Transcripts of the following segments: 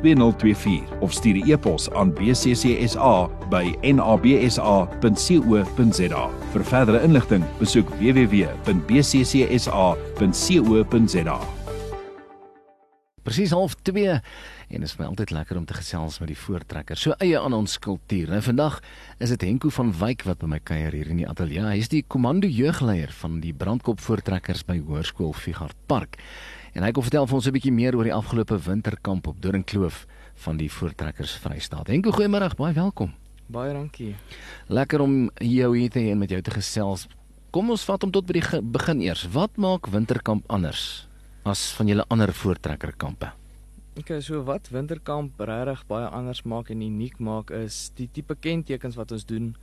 2024 of stuur 'n e-pos aan bccsa by nabsa.co.za. Vir verdere inligting, besoek www.bccsa.co.za. Presies half 2 en dit is my altyd lekker om te gesels met die voortrekker. So eie aan ons kultuur. En vandag is dit Henko van Wyk wat by my kuier hier in die ateljee. Hy is die komando jeugleier van die brandkop voortrekkers by Hoërskool Figart Park. En hy kom vertel vir ons 'n bietjie meer oor die afgelope winterkamp op Doringkloof van die Voortrekkers Vrystaat. Henko, goeiemôre, baie welkom. Baie dankie. Lekker om jou hier te hê en met jou te gesels. Kom ons vat hom tot by die begin eers. Wat maak winterkamp anders as van julle ander voortrekkerkampe? Okay, so wat winterkamp regtig baie anders maak en uniek maak is die tipe kentekens wat ons doen.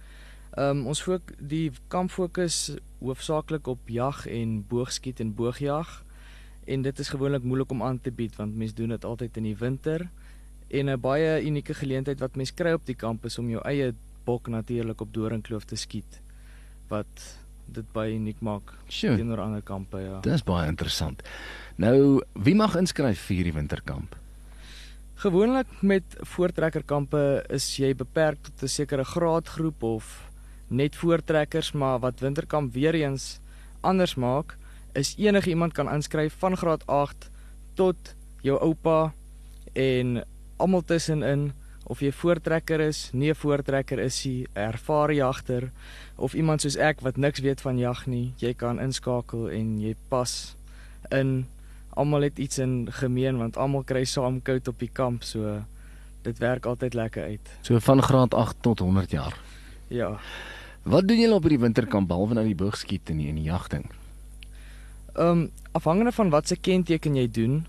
Ehm um, ons fok die kamp fokus hoofsaaklik op jag en boogskiet en boogjag en dit is gewoonlik moeilik om aan te bied want mense doen dit altyd in die winter en 'n baie unieke geleentheid wat mense kry op die kampus om jou eie bok natuurlik op Doringkloof te skiet wat dit baie uniek maak sure. teenoor ander kampe ja. Dis baie interessant. Nou, wie mag inskryf vir hierdie winterkamp? Gewoonlik met voortrekkerkampe is jy beperk tot 'n sekere graadgroep of net voortrekkers, maar wat winterkamp weer eens anders maak, is enige iemand kan inskryf van graad 8 tot jou oupa en almal tussenin of jy voortrekker is, nie 'n voortrekker is jy, ervare jagter of iemand soos ek wat niks weet van jag nie, jy kan inskakel en jy pas in. Almal het iets in gemeen want almal kry saam koud op die kamp, so dit werk altyd lekker uit. So van graad 8 tot 100 jaar. Ja. Wat doen julle op hierdie winterkamp behalwe nou die boogskiet en die, die jagting? Ehm um, afhangende van wat se kenteken jy doen,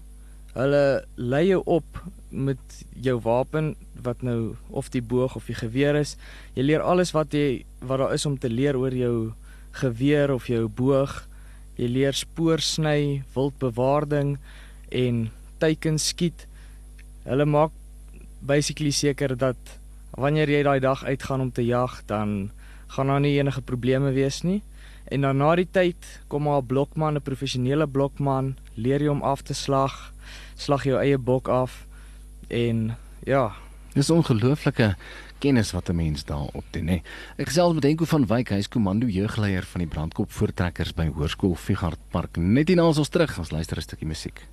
hulle lei jou op met jou wapen wat nou of die boog of die geweer is. Jy leer alles wat jy wat daar is om te leer oor jou geweer of jou boog. Jy leer spoor sny, wildbewaarding en teiken skiet. Hulle maak basically seker dat wanneer jy daai dag uitgaan om te jag, dan gaan daar nie enige probleme wees nie. En dan na die tyd kom maar 'n blokman, 'n professionele blokman, leer jy hom af te slag, slag jou eie bok af en ja, dis ongelooflike kennis wat 'n mens daar opdoen, hè. Ek gesels met Henko van Wyk, hy is komando jeugleier van die brandkop voortrekkers by Hoërskool Figart Park. Net hierna ons terug, ons luister 'n stukkie musiek.